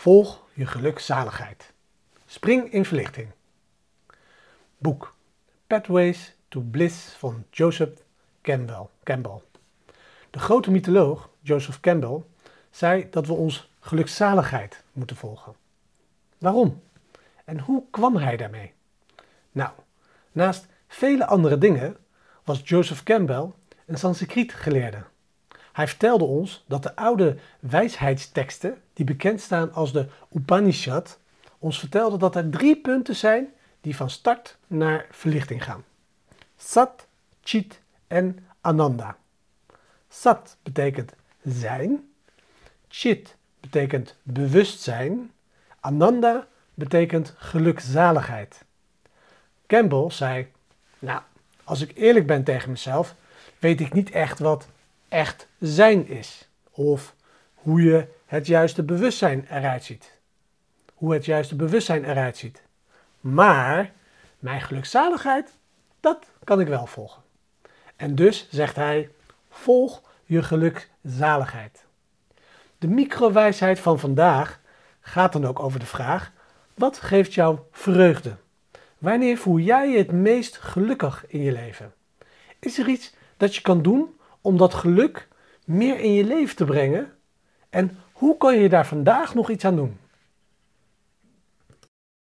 Volg je gelukzaligheid. Spring in verlichting. Boek Pathways to Bliss van Joseph Campbell. De grote mytholoog Joseph Campbell zei dat we ons gelukzaligheid moeten volgen. Waarom? En hoe kwam hij daarmee? Nou, naast vele andere dingen was Joseph Campbell een Sanskriet geleerde. Hij vertelde ons dat de oude wijsheidsteksten, die bekend staan als de Upanishad, ons vertelden dat er drie punten zijn die van start naar verlichting gaan. Sat, Chit en Ananda. Sat betekent zijn, Chit betekent bewustzijn, Ananda betekent gelukzaligheid. Campbell zei, nou, als ik eerlijk ben tegen mezelf, weet ik niet echt wat echt zijn is. Of hoe je het juiste bewustzijn eruit ziet. Hoe het juiste bewustzijn eruit ziet. Maar mijn gelukzaligheid, dat kan ik wel volgen. En dus zegt hij: volg je gelukzaligheid. De microwijsheid van vandaag gaat dan ook over de vraag: wat geeft jou vreugde? Wanneer voel jij je het meest gelukkig in je leven? Is er iets dat je kan doen om dat geluk meer in je leven te brengen? En hoe kan je daar vandaag nog iets aan doen?